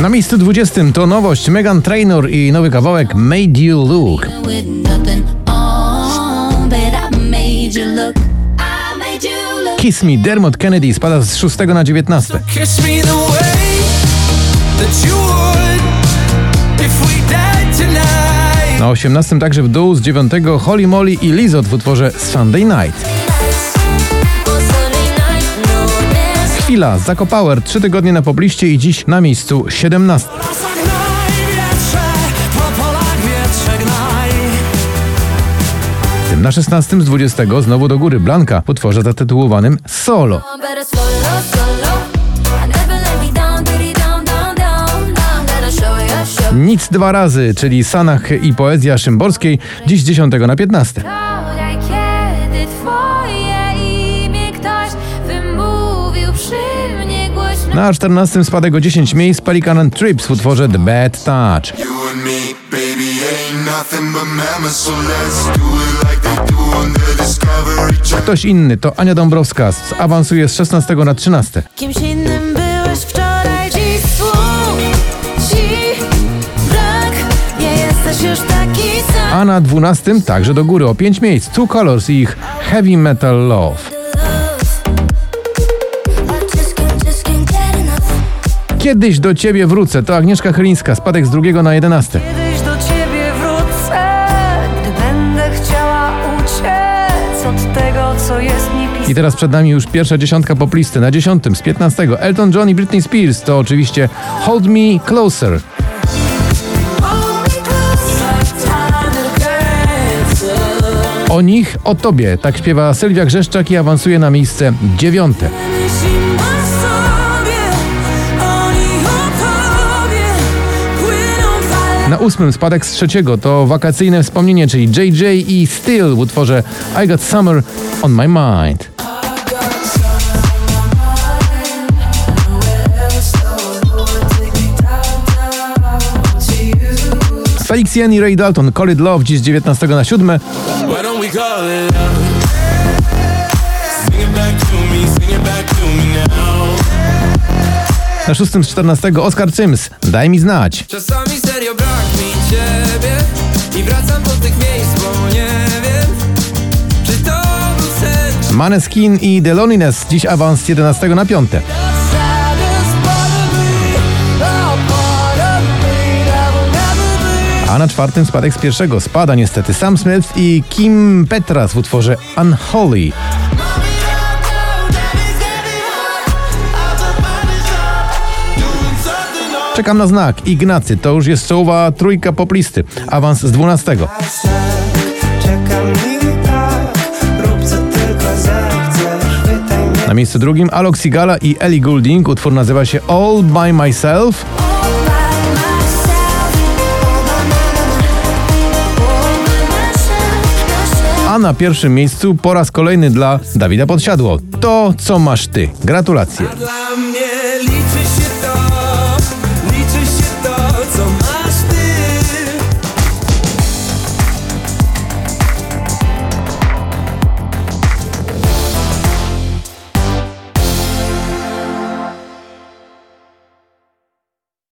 Na miejscu 20 to nowość Megan Trainor i nowy kawałek Made You Look. Kiss Me Dermot Kennedy spada z 6 na 19. Kiss me the way that you would if we died tonight. Na 18 także w dół z 9 Holly Molly i Lizot w utworze Sunday Night. Chwila, Zako Power, 3 tygodnie na pobliście i dziś na miejscu 17. Zagnaj wietrze, po polach wietrze gnaj. Tym na 16 z 20 znowu do góry Blanka w utworze zatytułowanym Solo. Nic dwa razy, czyli Sanach i poezja Szymborskiej, dziś z 10 na 15. Na 14 spadek o 10 miejsc Pelican and Trips w utworze The Bad Touch. Ktoś inny to Ania Dąbrowska, z- awansuje z 16 na 13. Kimś innym byłeś wczoraj, dziś słów ci brak. Nie jesteś już taki sam. A na 12 także do góry o 5 miejsc Two Colors i ich Heavy Metal Love. Kiedyś do ciebie wrócę to Agnieszka Chylińska, spadek z drugiego na 11. Kiedyś do ciebie wrócę, gdy będę chciała uciec od tego, co jest mi I pisane. teraz przed nami już pierwsza dziesiątka poplisty. Na dziesiątym z 15 Elton John i Britney Spears to oczywiście Hold Me Closer. O nich, o tobie, tak śpiewa Sylwia Grzeszczak i awansuje na miejsce dziewiąte. Na ósmym spadek z trzeciego to wakacyjne wspomnienie, czyli JJ i Still w utworze I Got Summer on My Mind. Felix Jen i Ray Dalton, Call It Love, dziś z 19 na 7. Why don't we call it love? Sing it back to me, sing it back to me now. Na szóstym z 14 Oscar Sims, Daj mi znać. Czasami serio ciebie i wracam do tych miejsc, bo nie wiem, czy to był sen, Maneskin i The Loneliness, dziś awans z 11 na 5. A na czwartym spadek z pierwszego spada niestety Sam Smith i Kim Petras w utworze Unholy. Czekam na znak. Ignacy, to już jest czołowa trójka poplisty. Awans z 12. Czekam i tak, rób co tylko zechcesz, pytaj mnie Na miejscu drugim Alok Sigala i Ellie Goulding. Utwór nazywa się All By Myself. A na pierwszym miejscu po raz kolejny dla Dawida Podsiadło. To, co masz ty. Gratulacje.